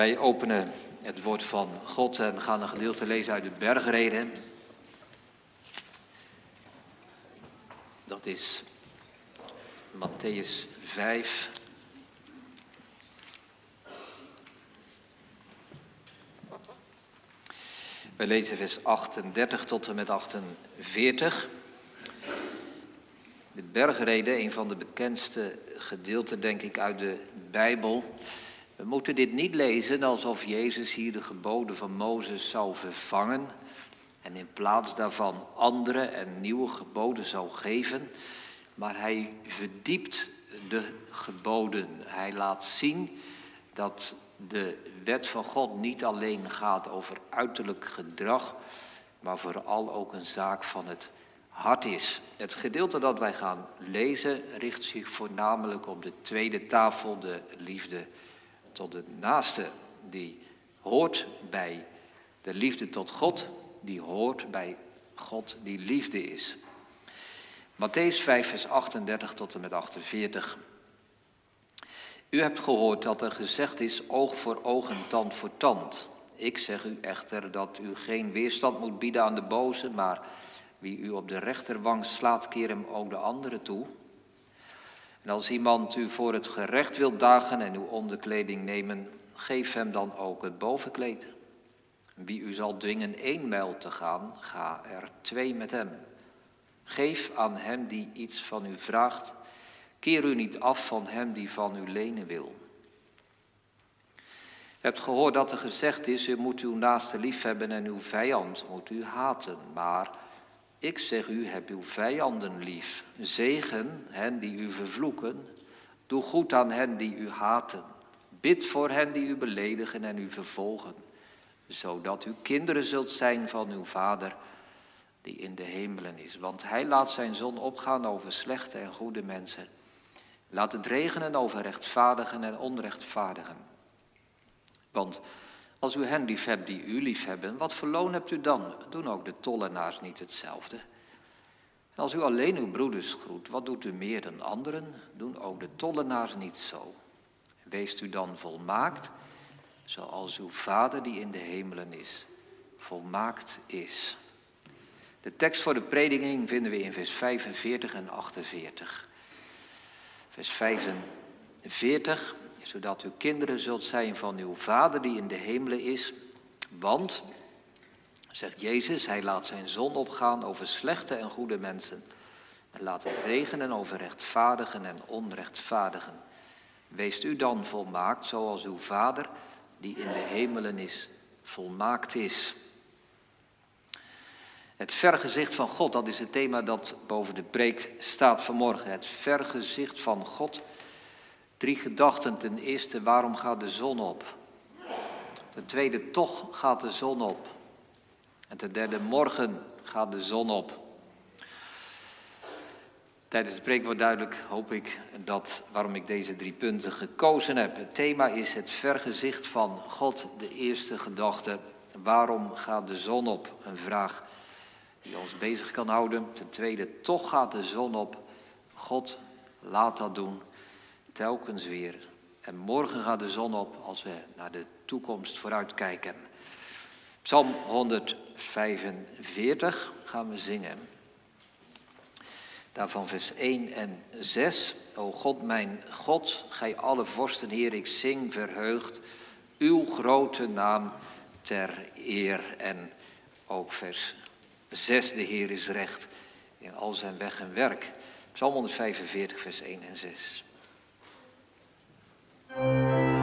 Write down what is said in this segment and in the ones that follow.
Wij openen het woord van God en gaan een gedeelte lezen uit de bergreden. Dat is Matthäus 5. Wij lezen vers 38 tot en met 48. De bergreden, een van de bekendste gedeelten, denk ik, uit de Bijbel. We moeten dit niet lezen alsof Jezus hier de geboden van Mozes zou vervangen en in plaats daarvan andere en nieuwe geboden zou geven, maar hij verdiept de geboden. Hij laat zien dat de wet van God niet alleen gaat over uiterlijk gedrag, maar vooral ook een zaak van het hart is. Het gedeelte dat wij gaan lezen richt zich voornamelijk op de tweede tafel, de liefde tot de naaste, die hoort bij de liefde tot God, die hoort bij God die liefde is. Matthäus 5, vers 38 tot en met 48. U hebt gehoord dat er gezegd is oog voor oog en tand voor tand. Ik zeg u echter dat u geen weerstand moet bieden aan de boze, maar wie u op de rechterwang slaat, keer hem ook de andere toe. En als iemand u voor het gerecht wil dagen en uw onderkleding nemen, geef hem dan ook het bovenkleed. Wie u zal dwingen één mijl te gaan, ga er twee met hem. Geef aan hem die iets van u vraagt. Keer u niet af van hem die van u lenen wil. Hebt gehoord dat er gezegd is, u moet uw naaste lief hebben en uw vijand moet u haten. Maar ik zeg u, heb uw vijanden lief. Zegen hen die u vervloeken. Doe goed aan hen die u haten. Bid voor hen die u beledigen en u vervolgen. Zodat u kinderen zult zijn van uw Vader die in de hemelen is. Want hij laat zijn zon opgaan over slechte en goede mensen. Laat het regenen over rechtvaardigen en onrechtvaardigen. Want als u hen lief hebt die u lief hebben, wat verloon hebt u dan? Doen ook de tollenaars niet hetzelfde? Als u alleen uw broeders groet, wat doet u meer dan anderen? Doen ook de tollenaars niet zo? Weest u dan volmaakt, zoals uw Vader die in de hemelen is, volmaakt is. De tekst voor de prediking vinden we in vers 45 en 48. Vers 45 zodat u kinderen zult zijn van uw Vader die in de hemelen is. Want, zegt Jezus, hij laat zijn zon opgaan over slechte en goede mensen. En laat het regenen over rechtvaardigen en onrechtvaardigen. Weest u dan volmaakt, zoals uw Vader die in de hemelen is, volmaakt is. Het vergezicht van God, dat is het thema dat boven de preek staat vanmorgen. Het vergezicht van God Drie gedachten. Ten eerste, waarom gaat de zon op? Ten tweede, toch gaat de zon op. En ten derde, morgen gaat de zon op. Tijdens het preek wordt duidelijk, hoop ik, dat waarom ik deze drie punten gekozen heb. Het thema is het vergezicht van God, de eerste gedachte. Waarom gaat de zon op? Een vraag die ons bezig kan houden. Ten tweede, toch gaat de zon op. God laat dat doen telkens weer. En morgen gaat de zon op als we naar de toekomst vooruitkijken. Psalm 145 gaan we zingen. Daarvan vers 1 en 6. O God, mijn God, gij alle vorsten, Heer, ik zing verheugd uw grote naam ter eer. En ook vers 6, de Heer is recht in al zijn weg en werk. Psalm 145, vers 1 en 6. you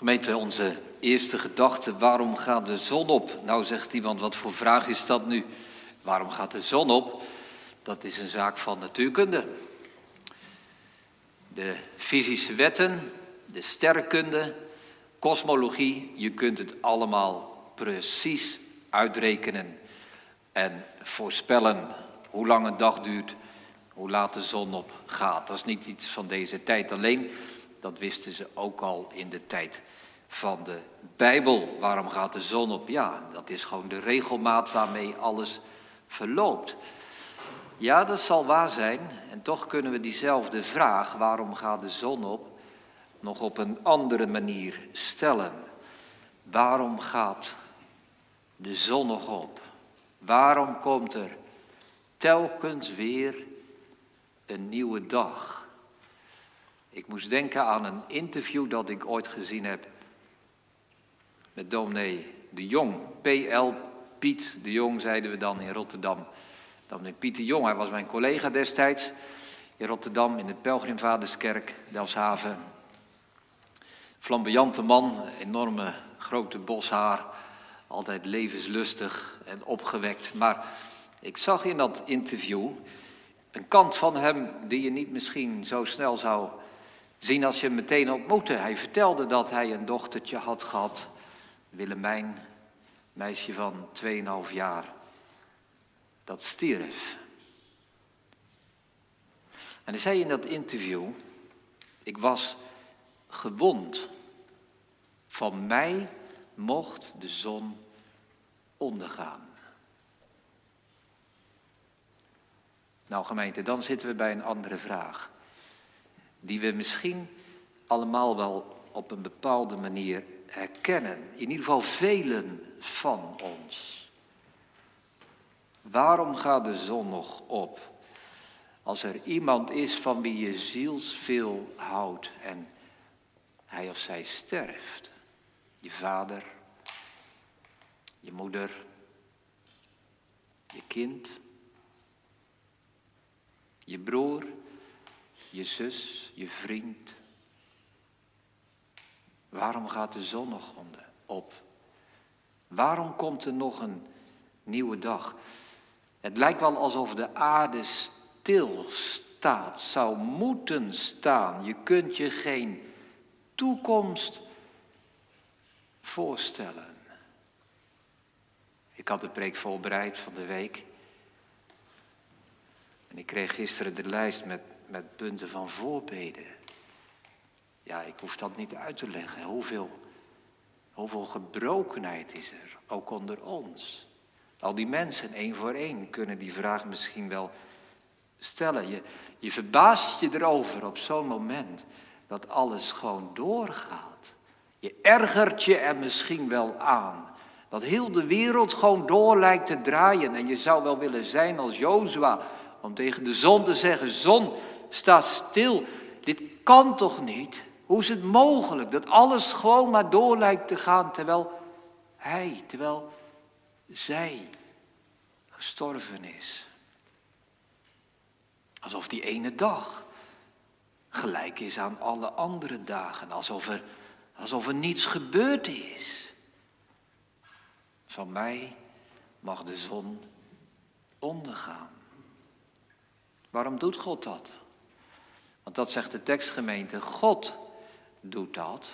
Gemeente, onze eerste gedachte, waarom gaat de zon op? Nou zegt iemand, wat voor vraag is dat nu? Waarom gaat de zon op? Dat is een zaak van natuurkunde. De fysische wetten, de sterrenkunde, kosmologie, je kunt het allemaal precies uitrekenen en voorspellen hoe lang een dag duurt, hoe laat de zon opgaat. Dat is niet iets van deze tijd alleen, dat wisten ze ook al in de tijd van de Bijbel. Waarom gaat de zon op? Ja, dat is gewoon de regelmaat waarmee alles verloopt. Ja, dat zal waar zijn. En toch kunnen we diezelfde vraag, waarom gaat de zon op, nog op een andere manier stellen. Waarom gaat de zon nog op? Waarom komt er telkens weer een nieuwe dag? Ik moest denken aan een interview dat ik ooit gezien heb met dominee de Jong. PL Piet de Jong zeiden we dan in Rotterdam. Dominee Piet de Jong, hij was mijn collega destijds in Rotterdam in de Pelgrimvaderskerk, Delshaven. Flamboyante man, enorme grote boshaar, altijd levenslustig en opgewekt. Maar ik zag in dat interview een kant van hem die je niet misschien zo snel zou zien als je hem meteen ontmoette. Hij vertelde dat hij een dochtertje had gehad, Willemijn, meisje van 2,5 jaar, dat stierf. En hij zei in dat interview, ik was gewond. Van mij mocht de zon ondergaan. Nou gemeente, dan zitten we bij een andere vraag. Die we misschien allemaal wel op een bepaalde manier herkennen. In ieder geval velen van ons. Waarom gaat de zon nog op? Als er iemand is van wie je zielsveel houdt en hij of zij sterft. Je vader, je moeder, je kind, je broer, je zus, je vriend. Waarom gaat de zon nog onder, op? Waarom komt er nog een nieuwe dag? Het lijkt wel alsof de aarde stilstaat, zou moeten staan. Je kunt je geen toekomst voorstellen. Ik had de preek voorbereid van de week. En ik kreeg gisteren de lijst met, met punten van voorbeden. Ja, ik hoef dat niet uit te leggen. Hoeveel, hoeveel gebrokenheid is er, ook onder ons. Al die mensen, één voor één, kunnen die vraag misschien wel stellen. Je, je verbaast je erover op zo'n moment dat alles gewoon doorgaat. Je ergert je er misschien wel aan. Dat heel de wereld gewoon door lijkt te draaien. En je zou wel willen zijn als Jozua. Om tegen de zon te zeggen, zon, sta stil. Dit kan toch niet? Hoe is het mogelijk dat alles gewoon maar door lijkt te gaan terwijl hij, terwijl zij gestorven is? Alsof die ene dag gelijk is aan alle andere dagen, alsof er, alsof er niets gebeurd is. Van mij mag de zon ondergaan. Waarom doet God dat? Want dat zegt de tekstgemeente. God doet dat.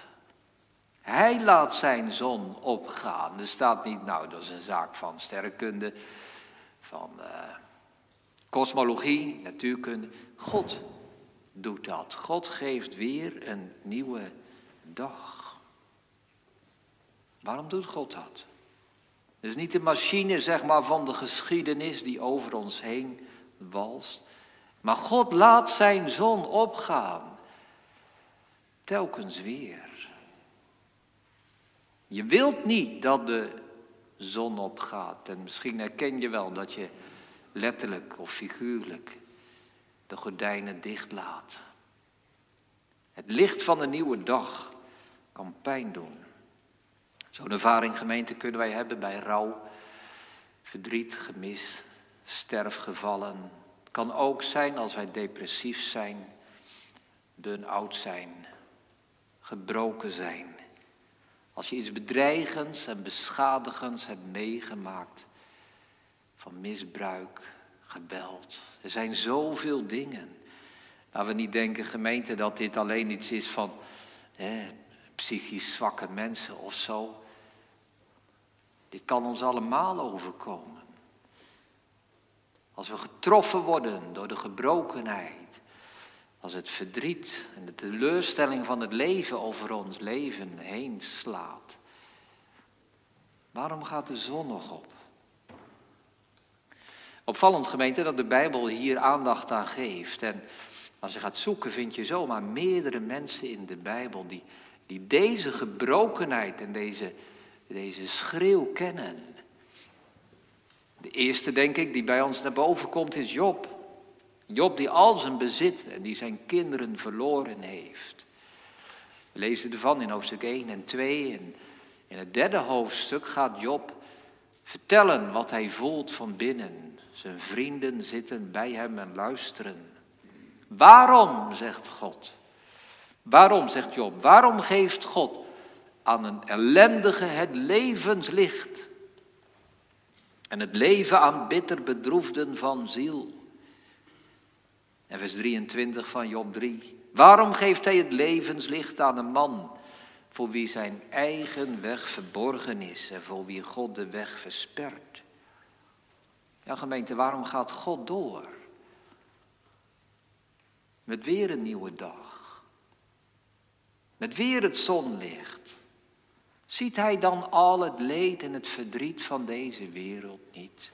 Hij laat zijn zon opgaan. Er staat niet, nou, dat is een zaak van sterrenkunde, van uh, kosmologie, natuurkunde. God doet dat. God geeft weer een nieuwe dag. Waarom doet God dat? Het is niet de machine, zeg maar, van de geschiedenis die over ons heen walst. Maar God laat zijn zon opgaan. Telkens weer. Je wilt niet dat de zon opgaat. En misschien herken je wel dat je letterlijk of figuurlijk de gordijnen dichtlaat. Het licht van een nieuwe dag kan pijn doen. Zo'n ervaring, gemeente, kunnen wij hebben bij rouw, verdriet, gemis, sterfgevallen. Kan ook zijn als wij depressief zijn, burn-out zijn, gebroken zijn. Als je iets bedreigends en beschadigends hebt meegemaakt. Van misbruik, geweld. Er zijn zoveel dingen. Laten we niet denken, gemeente, dat dit alleen iets is van hè, psychisch zwakke mensen of zo. Dit kan ons allemaal overkomen. Als we getroffen worden door de gebrokenheid, als het verdriet en de teleurstelling van het leven over ons leven heen slaat. Waarom gaat de zon nog op? Opvallend gemeente dat de Bijbel hier aandacht aan geeft. En als je gaat zoeken vind je zomaar meerdere mensen in de Bijbel die, die deze gebrokenheid en deze, deze schreeuw kennen. De eerste, denk ik, die bij ons naar boven komt, is Job. Job die al zijn bezit en die zijn kinderen verloren heeft. We lezen ervan in hoofdstuk 1 en 2. En in het derde hoofdstuk gaat Job vertellen wat hij voelt van binnen. Zijn vrienden zitten bij hem en luisteren. Waarom, zegt God? Waarom, zegt Job, waarom geeft God aan een ellendige het levenslicht en het leven aan bitter bedroefden van ziel? En vers 23 van Job 3. Waarom geeft hij het levenslicht aan een man voor wie zijn eigen weg verborgen is en voor wie God de weg verspert? Ja, gemeente, waarom gaat God door? Met weer een nieuwe dag. Met weer het zonlicht. Ziet hij dan al het leed en het verdriet van deze wereld niet?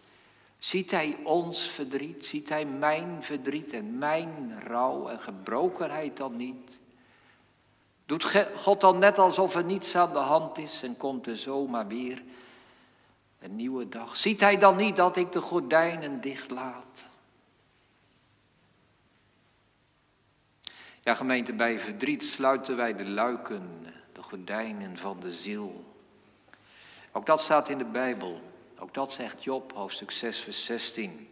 Ziet hij ons verdriet? Ziet hij mijn verdriet en mijn rouw en gebrokenheid dan niet? Doet God dan net alsof er niets aan de hand is en komt er zomaar weer een nieuwe dag? Ziet hij dan niet dat ik de gordijnen dicht laat? Ja, gemeente, bij verdriet sluiten wij de luiken, gordijnen van de ziel. Ook dat staat in de Bijbel. Ook dat zegt Job, hoofdstuk 6, vers 16.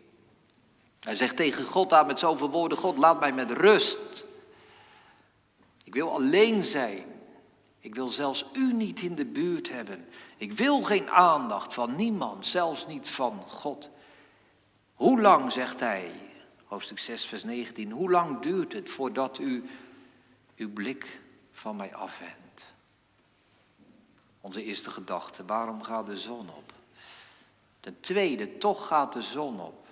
Hij zegt tegen God aan met zoveel woorden: God, laat mij met rust. Ik wil alleen zijn. Ik wil zelfs u niet in de buurt hebben. Ik wil geen aandacht van niemand, zelfs niet van God. Hoe lang, zegt hij, hoofdstuk 6, vers 19, hoe lang duurt het voordat u uw blik van mij afwendt? Onze eerste gedachte, waarom gaat de zon op? Ten tweede, toch gaat de zon op.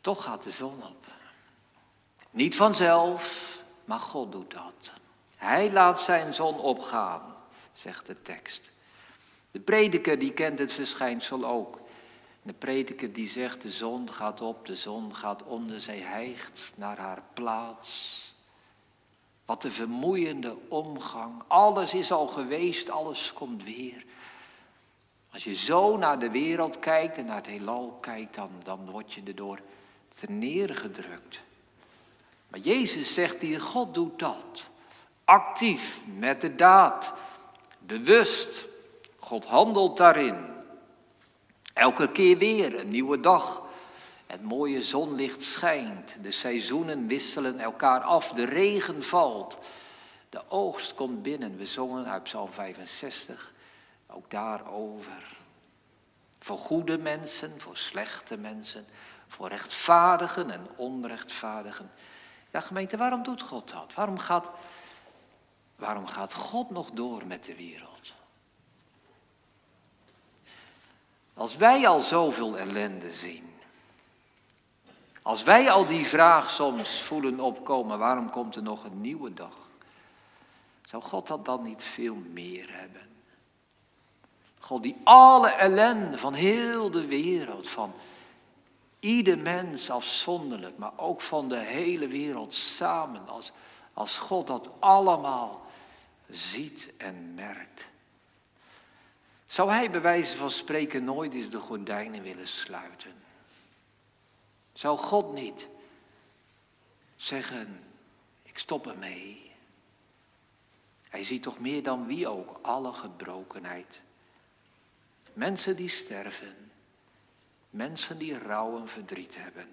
Toch gaat de zon op. Niet vanzelf, maar God doet dat. Hij laat zijn zon opgaan, zegt de tekst. De prediker die kent het verschijnsel ook. De prediker die zegt, de zon gaat op, de zon gaat onder, zij hijgt naar haar plaats. Wat een vermoeiende omgang. Alles is al geweest, alles komt weer. Als je zo naar de wereld kijkt en naar het heelal kijkt, dan, dan word je erdoor neergedrukt. Maar Jezus zegt hier, God doet dat. Actief, met de daad, bewust. God handelt daarin. Elke keer weer een nieuwe dag. Het mooie zonlicht schijnt. De seizoenen wisselen elkaar af. De regen valt. De oogst komt binnen. We zongen uit Psalm 65 ook daarover. Voor goede mensen, voor slechte mensen, voor rechtvaardigen en onrechtvaardigen. Ja, gemeente, waarom doet God dat? Waarom gaat, waarom gaat God nog door met de wereld? Als wij al zoveel ellende zien, als wij al die vraag soms voelen opkomen, waarom komt er nog een nieuwe dag? Zou God dat dan niet veel meer hebben? God die alle ellende van heel de wereld, van ieder mens afzonderlijk, maar ook van de hele wereld samen, als, als God dat allemaal ziet en merkt. Zou hij bij wijze van spreken nooit eens de gordijnen willen sluiten? Zou God niet zeggen, ik stop ermee? Hij ziet toch meer dan wie ook alle gebrokenheid. Mensen die sterven. Mensen die rouw en verdriet hebben.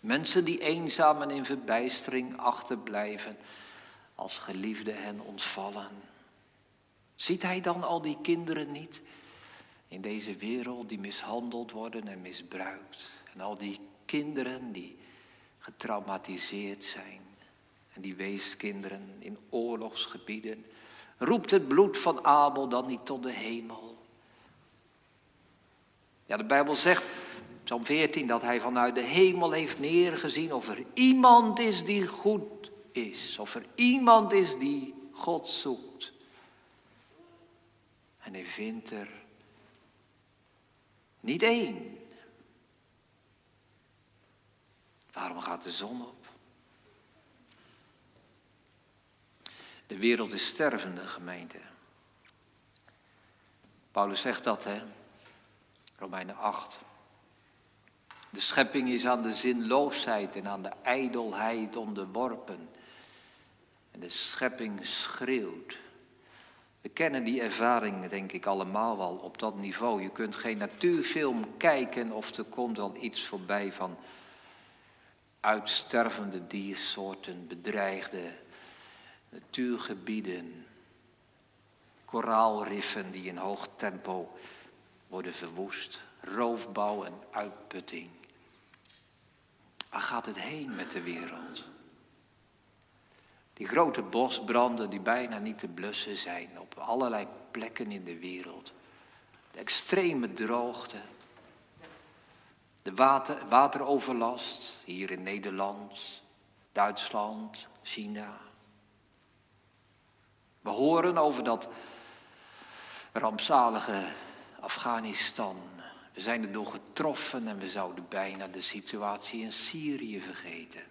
Mensen die eenzaam en in verbijstering achterblijven als geliefden hen ontvallen. Ziet hij dan al die kinderen niet in deze wereld die mishandeld worden en misbruikt? En al die kinderen die getraumatiseerd zijn en die weeskinderen in oorlogsgebieden. Roept het bloed van Abel dan niet tot de hemel? Ja, de Bijbel zegt, Psalm 14, dat hij vanuit de hemel heeft neergezien of er iemand is die goed is. Of er iemand is die God zoekt. En hij vindt er niet één. Waarom gaat de zon op? De wereld is stervende, gemeente. Paulus zegt dat, hè? Romeinen 8. De schepping is aan de zinloosheid en aan de ijdelheid onderworpen. En de schepping schreeuwt. We kennen die ervaring, denk ik, allemaal wel op dat niveau. Je kunt geen natuurfilm kijken of er komt wel iets voorbij van uitstervende diersoorten, bedreigde natuurgebieden, koraalriffen die in hoog tempo worden verwoest, roofbouw en uitputting. Waar gaat het heen met de wereld? Die grote bosbranden die bijna niet te blussen zijn op allerlei plekken in de wereld. De extreme droogte. De water, wateroverlast hier in Nederland, Duitsland, China. We horen over dat rampzalige Afghanistan. We zijn erdoor getroffen en we zouden bijna de situatie in Syrië vergeten.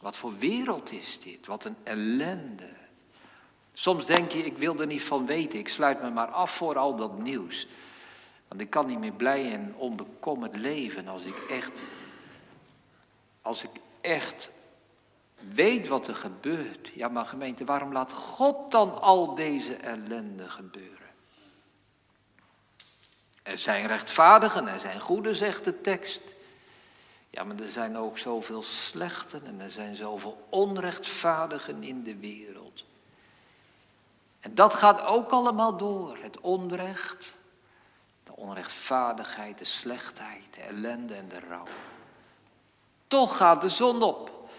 Wat voor wereld is dit? Wat een ellende. Soms denk je, ik wil er niet van weten. Ik sluit me maar af voor al dat nieuws. Want ik kan niet meer blij en onbekommerd leven als ik echt, als ik echt weet wat er gebeurt. Ja, maar gemeente, waarom laat God dan al deze ellende gebeuren? Er zijn rechtvaardigen, er zijn goede, zegt de tekst. Ja, maar er zijn ook zoveel slechten en er zijn zoveel onrechtvaardigen in de wereld. En dat gaat ook allemaal door. Het onrecht, onrechtvaardigheid, de slechtheid, de ellende en de rouw. Toch gaat de zon op.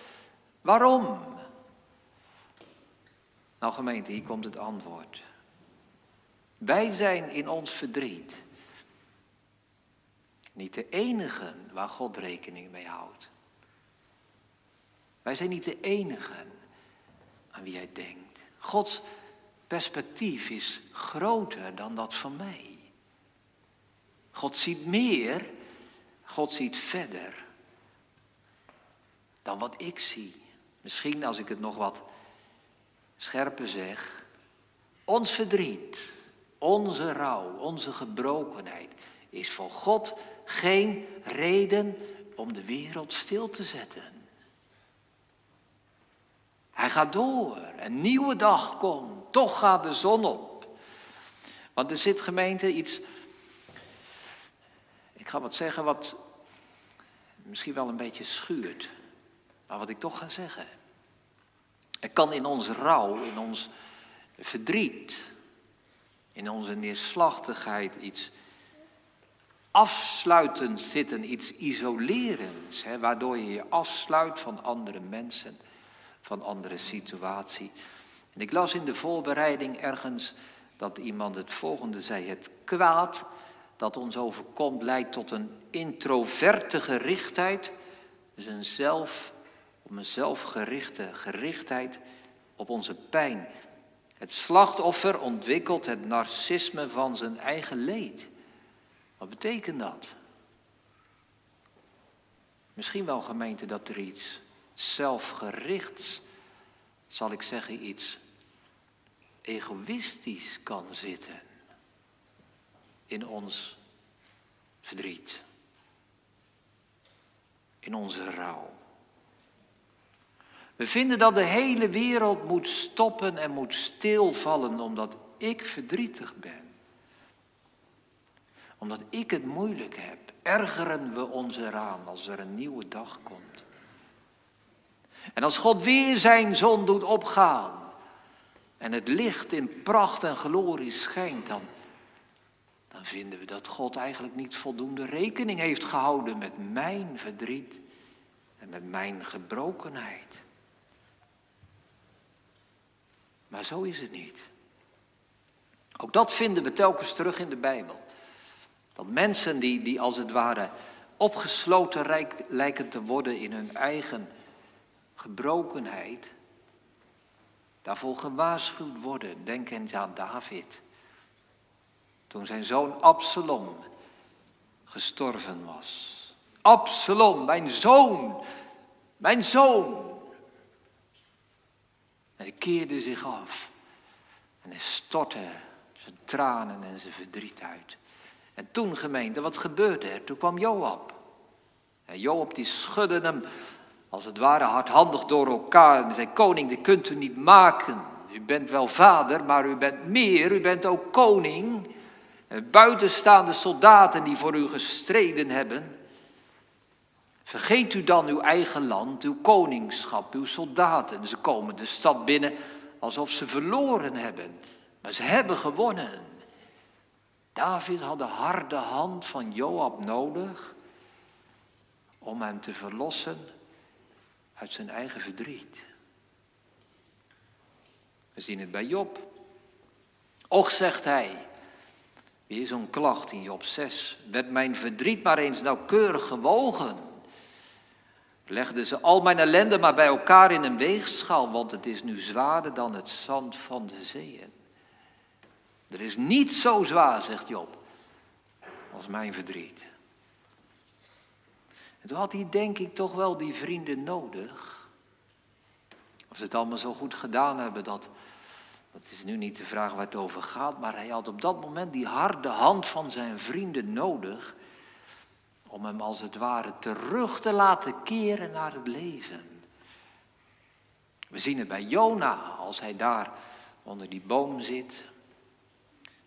Waarom? Nou gemeente, hier komt het antwoord. Wij zijn in ons verdriet niet de enigen waar God rekening mee houdt. Wij zijn niet de enigen aan wie hij denkt. Gods perspectief is groter dan dat van mij. God ziet meer, God ziet verder dan wat ik zie. Misschien als ik het nog wat scherper zeg. Ons verdriet, onze rouw, onze gebrokenheid is voor God geen reden om de wereld stil te zetten. Hij gaat door, een nieuwe dag komt, toch gaat de zon op. Want er zit gemeente iets, ik ga wat zeggen wat misschien wel een beetje schuurt, maar wat ik toch ga zeggen. Er kan in ons rouw, in ons verdriet, in onze neerslachtigheid iets afsluitend zitten, iets isolerends, hè, waardoor je je afsluit van andere mensen, van andere situatie. Ik las in de voorbereiding ergens dat iemand het volgende zei: Het kwaad dat ons overkomt leidt tot een introverte gerichtheid, dus een zelf, om een zelfgerichte gerichtheid op onze pijn. Het slachtoffer ontwikkelt het narcisme van zijn eigen leed. Wat betekent dat? Misschien wel gemeente dat er iets zelfgerichts, zal ik zeggen, iets egoïstisch kan zitten in ons verdriet, in onze rouw. We vinden dat de hele wereld moet stoppen en moet stilvallen omdat ik verdrietig ben omdat ik het moeilijk heb, ergeren we ons eraan als er een nieuwe dag komt. En als God weer zijn zon doet opgaan, en het licht in pracht en glorie schijnt, dan, dan vinden we dat God eigenlijk niet voldoende rekening heeft gehouden met mijn verdriet en met mijn gebrokenheid. Maar zo is het niet. Ook dat vinden we telkens terug in de Bijbel. Dat mensen die, die als het ware opgesloten lijken te worden in hun eigen gebrokenheid, daarvoor gewaarschuwd worden. Denk eens aan David. Toen zijn zoon Absalom gestorven was. Absalom, mijn zoon, mijn zoon. En hij keerde zich af. En hij stortte zijn tranen en zijn verdriet uit. En toen gemeente, wat gebeurde er? Toen kwam Joab. En Joab die schudde hem als het ware hardhandig door elkaar en zei, koning, dit kunt u niet maken. U bent wel vader, maar u bent meer, u bent ook koning. En buitenstaande soldaten die voor u gestreden hebben. Vergeet u dan uw eigen land, uw koningschap, uw soldaten. Ze komen de stad binnen alsof ze verloren hebben. Maar ze hebben gewonnen. David had de harde hand van Joab nodig om hem te verlossen uit zijn eigen verdriet. We zien het bij Job. Och, zegt hij, is zo'n klacht in Job 6, werd mijn verdriet maar eens nauwkeurig gewogen. Legden ze al mijn ellende maar bij elkaar in een weegschaal, want het is nu zwaarder dan het zand van de zeeën. Er is niet zo zwaar, zegt Job, als mijn verdriet. En toen had hij denk ik toch wel die vrienden nodig. Of ze het allemaal zo goed gedaan hebben, dat, dat is nu niet de vraag waar het over gaat. Maar hij had op dat moment die harde hand van zijn vrienden nodig. Om hem als het ware terug te laten keren naar het leven. We zien het bij Jona, als hij daar onder die boom zit.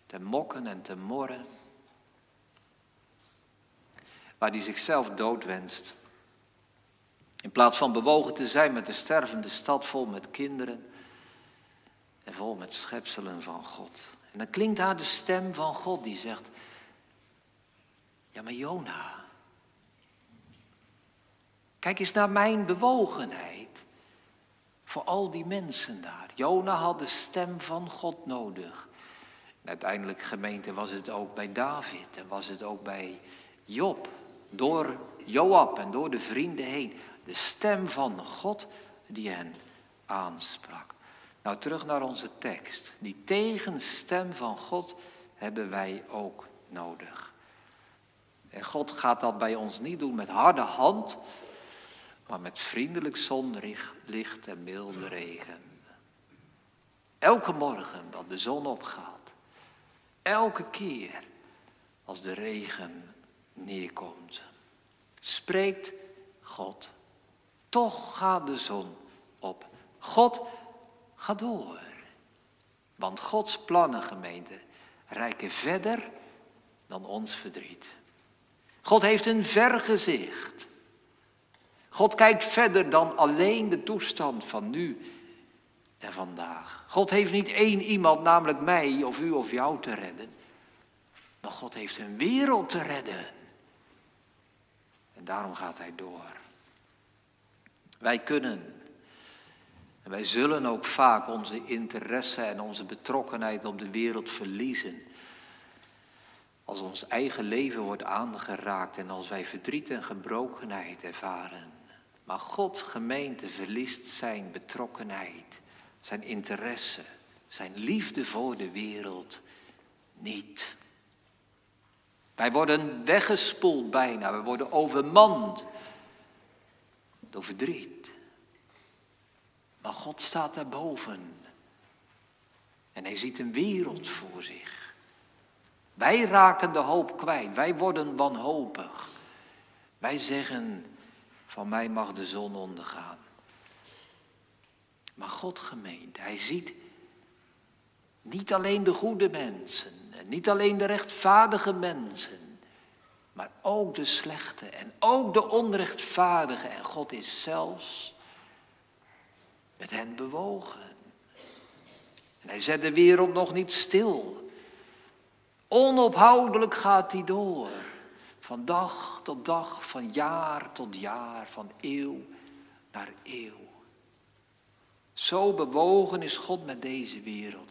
Te mokken en te morren waar hij zichzelf doodwenst. In plaats van bewogen te zijn met de stervende stad vol met kinderen en vol met schepselen van God. En dan klinkt daar de stem van God die zegt, ja maar Jona, kijk eens naar mijn bewogenheid voor al die mensen daar. Jona had de stem van God nodig. En uiteindelijk gemeente was het ook bij David en was het ook bij Job door Joab en door de vrienden heen. De stem van God die hen aansprak. Nou, terug naar onze tekst. Die tegenstem van God hebben wij ook nodig. En God gaat dat bij ons niet doen met harde hand, maar met vriendelijk zonlicht en milde regen. Elke morgen dat de zon opgaat, elke keer als de regen neerkomt. Spreekt God. Toch gaat de zon op. God gaat door. Want Gods plannen, gemeente, reiken verder dan ons verdriet. God heeft een vergezicht. God kijkt verder dan alleen de toestand van nu en vandaag. God heeft niet één iemand, namelijk mij of u of jou, te redden. Maar God heeft een wereld te redden. En daarom gaat hij door. Wij kunnen en wij zullen ook vaak onze interesse en onze betrokkenheid op de wereld verliezen. Als ons eigen leven wordt aangeraakt en als wij verdriet en gebrokenheid ervaren. Maar God, gemeente, verliest zijn betrokkenheid, zijn interesse, zijn liefde voor de wereld niet. Wij worden weggespoeld bijna, we worden overmand door verdriet. Maar God staat daarboven en hij ziet een wereld voor zich. Wij raken de hoop kwijt, wij worden wanhopig. Wij zeggen, van mij mag de zon ondergaan. Maar God gemeent, hij ziet niet alleen de goede mensen, niet alleen de rechtvaardige mensen, maar ook de slechte en ook de onrechtvaardige. En God is zelfs met hen bewogen. En Hij zet de wereld nog niet stil. Onophoudelijk gaat hij door. Van dag tot dag, van jaar tot jaar, van eeuw naar eeuw. Zo bewogen is God met deze wereld.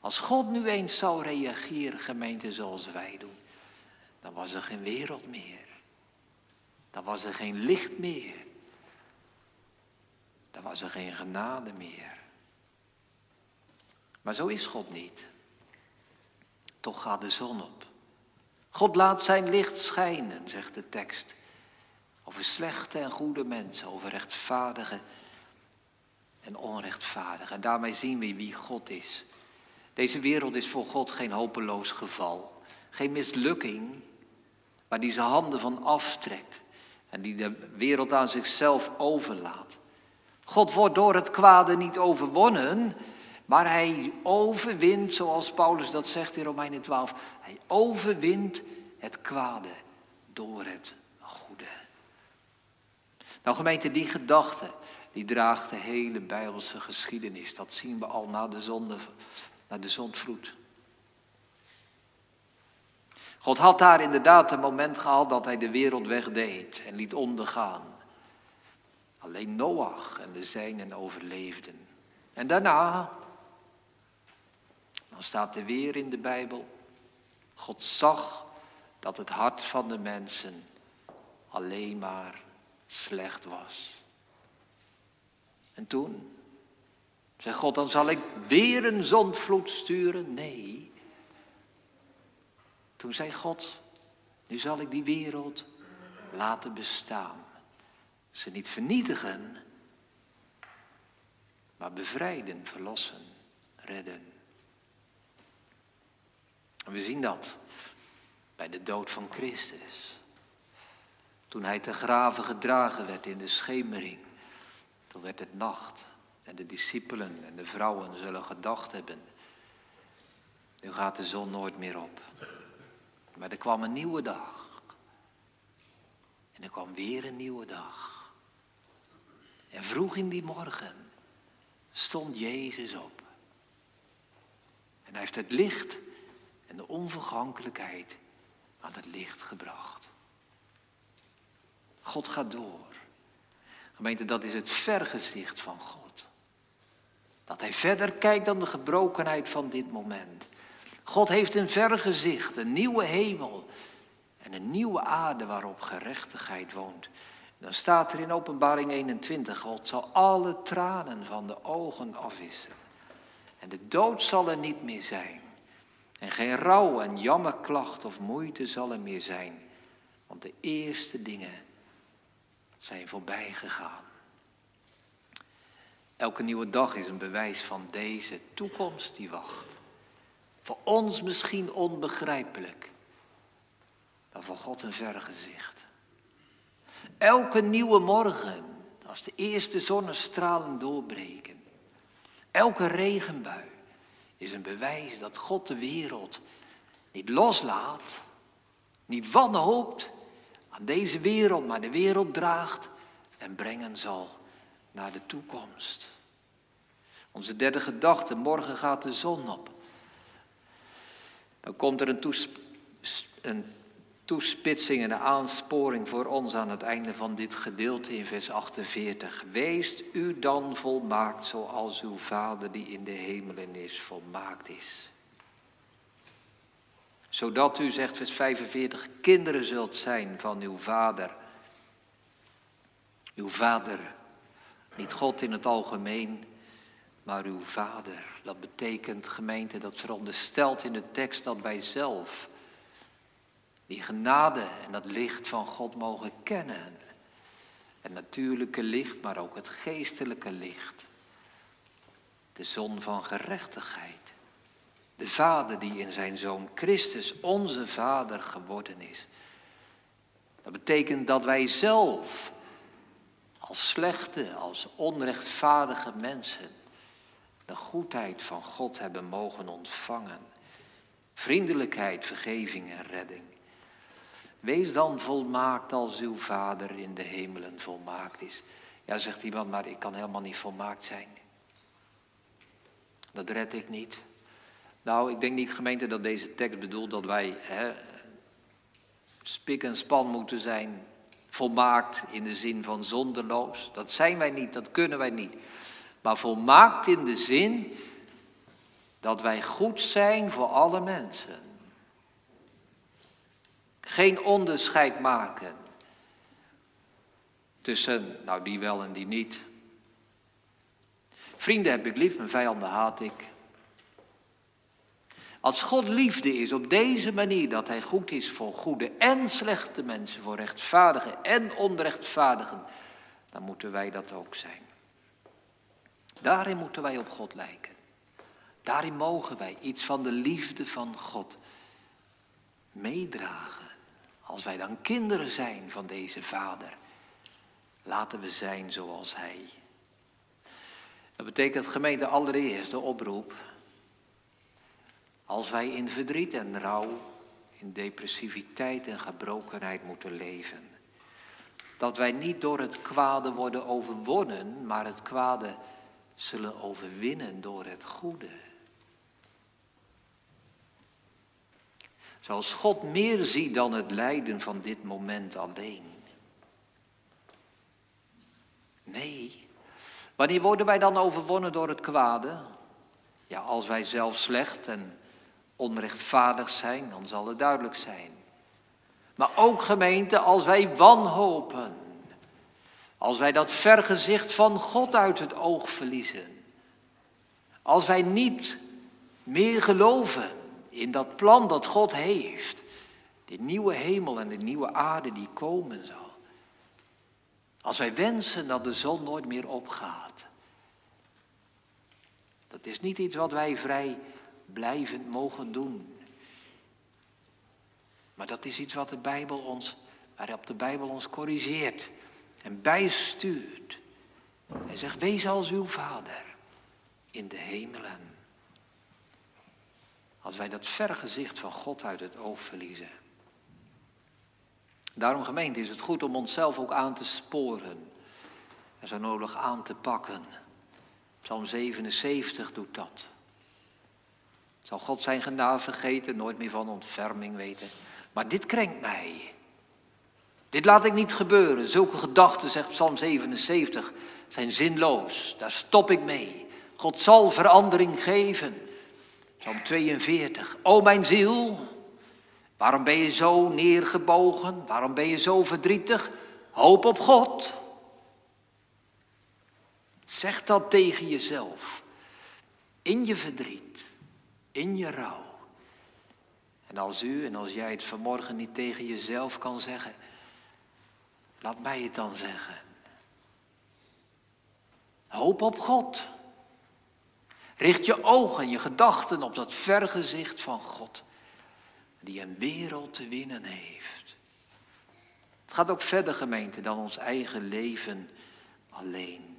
Als God nu eens zou reageren, gemeente zoals wij doen, dan was er geen wereld meer. Dan was er geen licht meer. Dan was er geen genade meer. Maar zo is God niet. Toch gaat de zon op. God laat zijn licht schijnen, zegt de tekst. Over slechte en goede mensen, over rechtvaardige en onrechtvaardige. En daarmee zien we wie God is. Deze wereld is voor God geen hopeloos geval, geen mislukking, waar die zijn handen van aftrekt en die de wereld aan zichzelf overlaat. God wordt door het kwade niet overwonnen, maar hij overwint, zoals Paulus dat zegt in Romeinen 12, hij overwint het kwade door het goede. Nou gemeente, die gedachte, die draagt de hele Bijbelse geschiedenis. Dat zien we al na de, zonde, na de zondvloed. God had daar inderdaad een moment gehad dat hij de wereld wegdeed en liet ondergaan. Alleen Noach en de zijnen overleefden. En daarna, dan staat er weer in de Bijbel, God zag dat het hart van de mensen alleen maar slecht was. En toen zei God, dan zal ik weer een zondvloed sturen. Nee. Toen zei God, nu zal ik die wereld laten bestaan. Ze niet vernietigen, maar bevrijden, verlossen, redden. En we zien dat bij de dood van Christus. Toen hij te graven gedragen werd in de schemering. Toen werd het nacht en de discipelen en de vrouwen zullen gedacht hebben. Nu gaat de zon nooit meer op. Maar er kwam een nieuwe dag. En er kwam weer een nieuwe dag. En vroeg in die morgen stond Jezus op. En hij heeft het licht en de onvergankelijkheid aan het licht gebracht. God gaat door. Gemeente, dat is het vergezicht van God. Dat hij verder kijkt dan de gebrokenheid van dit moment. God heeft een vergezicht, een nieuwe hemel en een nieuwe aarde waarop gerechtigheid woont. Dan staat er in Openbaring 21, God zal alle tranen van de ogen afwissen. En de dood zal er niet meer zijn. En geen rouw en jammerklacht of moeite zal er meer zijn. Want de eerste dingen zijn voorbij gegaan. Elke nieuwe dag is een bewijs van deze toekomst die wacht. Voor ons misschien onbegrijpelijk, maar voor God een vergezicht. Elke nieuwe morgen, als de eerste zonnestralen doorbreken, elke regenbui is een bewijs dat God de wereld niet loslaat, niet wanhoopt aan deze wereld, maar de wereld draagt en brengen zal naar de toekomst. Onze derde gedachte, morgen gaat de zon op. Dan komt er een, een toespitsing en een aansporing voor ons aan het einde van dit gedeelte in vers 48. Wees u dan volmaakt zoals uw Vader die in de hemelen is, volmaakt is. Zodat u, zegt vers 45, kinderen zult zijn van uw Vader. Uw Vader, niet God in het algemeen, maar uw Vader. Dat betekent, gemeente, dat veronderstelt in de tekst dat wij zelf die genade en dat licht van God mogen kennen. Het natuurlijke licht, maar ook het geestelijke licht. De zon van gerechtigheid. De Vader die in zijn Zoon Christus onze Vader geworden is. Dat betekent dat wij zelf als slechte, als onrechtvaardige mensen de goedheid van God hebben mogen ontvangen. Vriendelijkheid, vergeving en redding. Wees dan volmaakt als uw Vader in de hemelen volmaakt is. Ja, zegt iemand, maar ik kan helemaal niet volmaakt zijn. Dat red ik niet. Nou, ik denk niet gemeente dat deze tekst bedoelt dat wij hè, spik en span moeten zijn, volmaakt in de zin van zonderloos. Dat zijn wij niet, dat kunnen wij niet. Maar volmaakt in de zin dat wij goed zijn voor alle mensen. Geen onderscheid maken tussen, nou die wel en die niet. Vrienden heb ik lief, mijn vijanden haat ik. Als God liefde is op deze manier dat Hij goed is voor goede en slechte mensen, voor rechtvaardigen en onrechtvaardigen, dan moeten wij dat ook zijn. Daarin moeten wij op God lijken. Daarin mogen wij iets van de liefde van God meedragen. Als wij dan kinderen zijn van deze Vader, laten we zijn zoals Hij. Dat betekent gemeente allereerst de oproep. Als wij in verdriet en rouw, in depressiviteit en gebrokenheid moeten leven. Dat wij niet door het kwade worden overwonnen, maar het kwade zullen overwinnen door het goede. Zoals God meer ziet dan het lijden van dit moment alleen. Nee. Wanneer worden wij dan overwonnen door het kwade? Ja, als wij zelf slecht en onrechtvaardig zijn, dan zal het duidelijk zijn. Maar ook gemeente, als wij wanhopen. Als wij dat vergezicht van God uit het oog verliezen. Als wij niet meer geloven in dat plan dat God heeft. Die nieuwe hemel en de nieuwe aarde die komen zal. Als wij wensen dat de zon nooit meer opgaat. Dat is niet iets wat wij vrij blijvend mogen doen. Maar dat is iets wat de Bijbel ons, waarop de Bijbel ons corrigeert en bijstuurt. En zegt, wees als uw vader in de hemelen. Als wij dat vergezicht van God uit het oog verliezen. Daarom gemeente is het goed om onszelf ook aan te sporen. En zo nodig aan te pakken. Psalm 77 doet dat. Zal God zijn genade vergeten, nooit meer van ontferming weten. Maar dit krenkt mij. Dit laat ik niet gebeuren. Zulke gedachten, zegt Psalm 77, zijn zinloos. Daar stop ik mee. God zal verandering geven. Psalm 42. O mijn ziel, waarom ben je zo neergebogen? Waarom ben je zo verdrietig? Hoop op God. Zeg dat tegen jezelf. In je verdriet, in je rouw. En als u en als jij het vanmorgen niet tegen jezelf kan zeggen, laat mij het dan zeggen. Hoop op God. Richt je ogen en je gedachten op dat vergezicht van God, die een wereld te winnen heeft. Het gaat ook verder, gemeente, dan ons eigen leven alleen.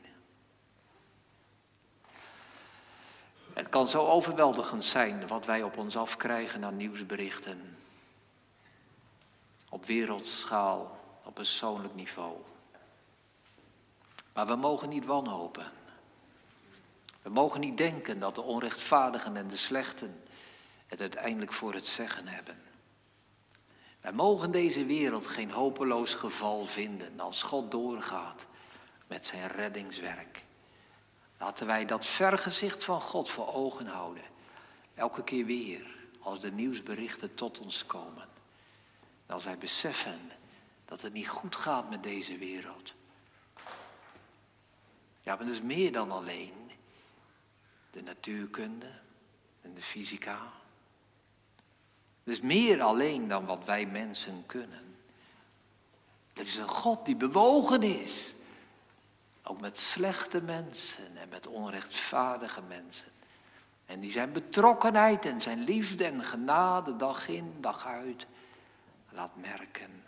Het kan zo overweldigend zijn wat wij op ons afkrijgen aan nieuwsberichten. Op wereldschaal, op persoonlijk niveau. Maar we mogen niet wanhopen. We mogen niet denken dat de onrechtvaardigen en de slechten het uiteindelijk voor het zeggen hebben. Wij mogen deze wereld geen hopeloos geval vinden als God doorgaat met zijn reddingswerk. Laten wij dat vergezicht van God voor ogen houden. Elke keer weer als de nieuwsberichten tot ons komen. En als wij beseffen dat het niet goed gaat met deze wereld. Ja, maar dat is meer dan alleen de natuurkunde en de fysica. Dus meer alleen dan wat wij mensen kunnen. Er is een God die bewogen is. Ook met slechte mensen en met onrechtvaardige mensen. En die zijn betrokkenheid en zijn liefde en genade dag in, dag uit laat merken.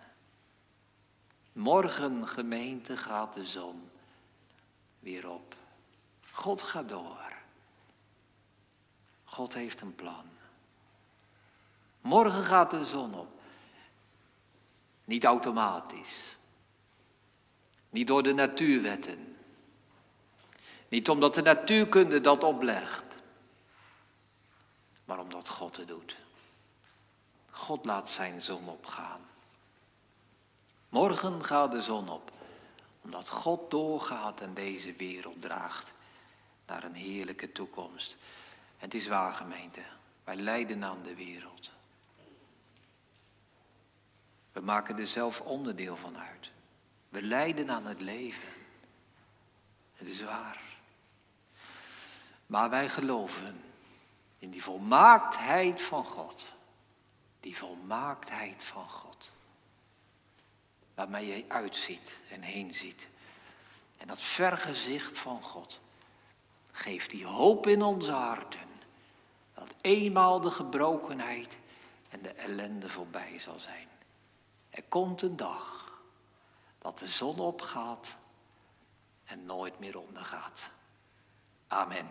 Morgen, gemeente, gaat de zon weer op. God gaat door. God heeft een plan. Morgen gaat de zon op. Niet automatisch. Niet door de natuurwetten. Niet omdat de natuurkunde dat oplegt. maar omdat God het doet. God laat zijn zon opgaan. Morgen gaat de zon op, omdat God doorgaat en deze wereld draagt naar een heerlijke toekomst. Het is waar, gemeente. Wij lijden aan de wereld. We maken er zelf onderdeel van uit. We lijden aan het leven. Het is waar. Maar wij geloven in die volmaaktheid van God. Die volmaaktheid van God. Waarmee je uitziet en heen ziet. En dat vergezicht van God geeft die hoop in onze harten. Eenmaal de gebrokenheid en de ellende voorbij zal zijn. Er komt een dag dat de zon opgaat en nooit meer ondergaat. Amen.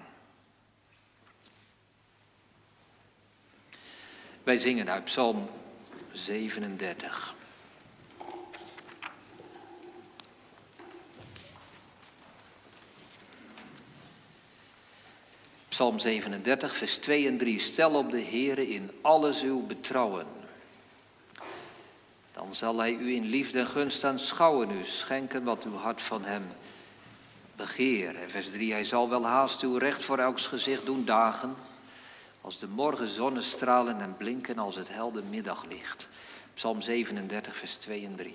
Wij zingen uit Psalm 37. Psalm 37, vers 2 en 3. Stel op de Heere in alles uw betrouwen. Dan zal hij u in liefde en gunst aanschouwen, u schenken wat uw hart van hem begeer. En vers 3, hij zal wel haast uw recht voor elks gezicht doen dagen, als de morgen zonnestralen en blinken als het helder middaglicht. Psalm 37, vers 2 en 3.